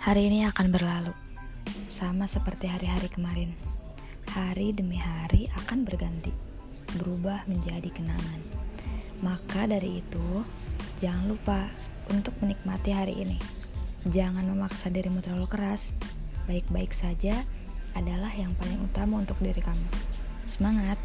Hari ini akan berlalu, sama seperti hari-hari kemarin. Hari demi hari akan berganti, berubah menjadi kenangan. Maka dari itu, jangan lupa untuk menikmati hari ini. Jangan memaksa dirimu terlalu keras. Baik-baik saja adalah yang paling utama untuk diri kamu. Semangat!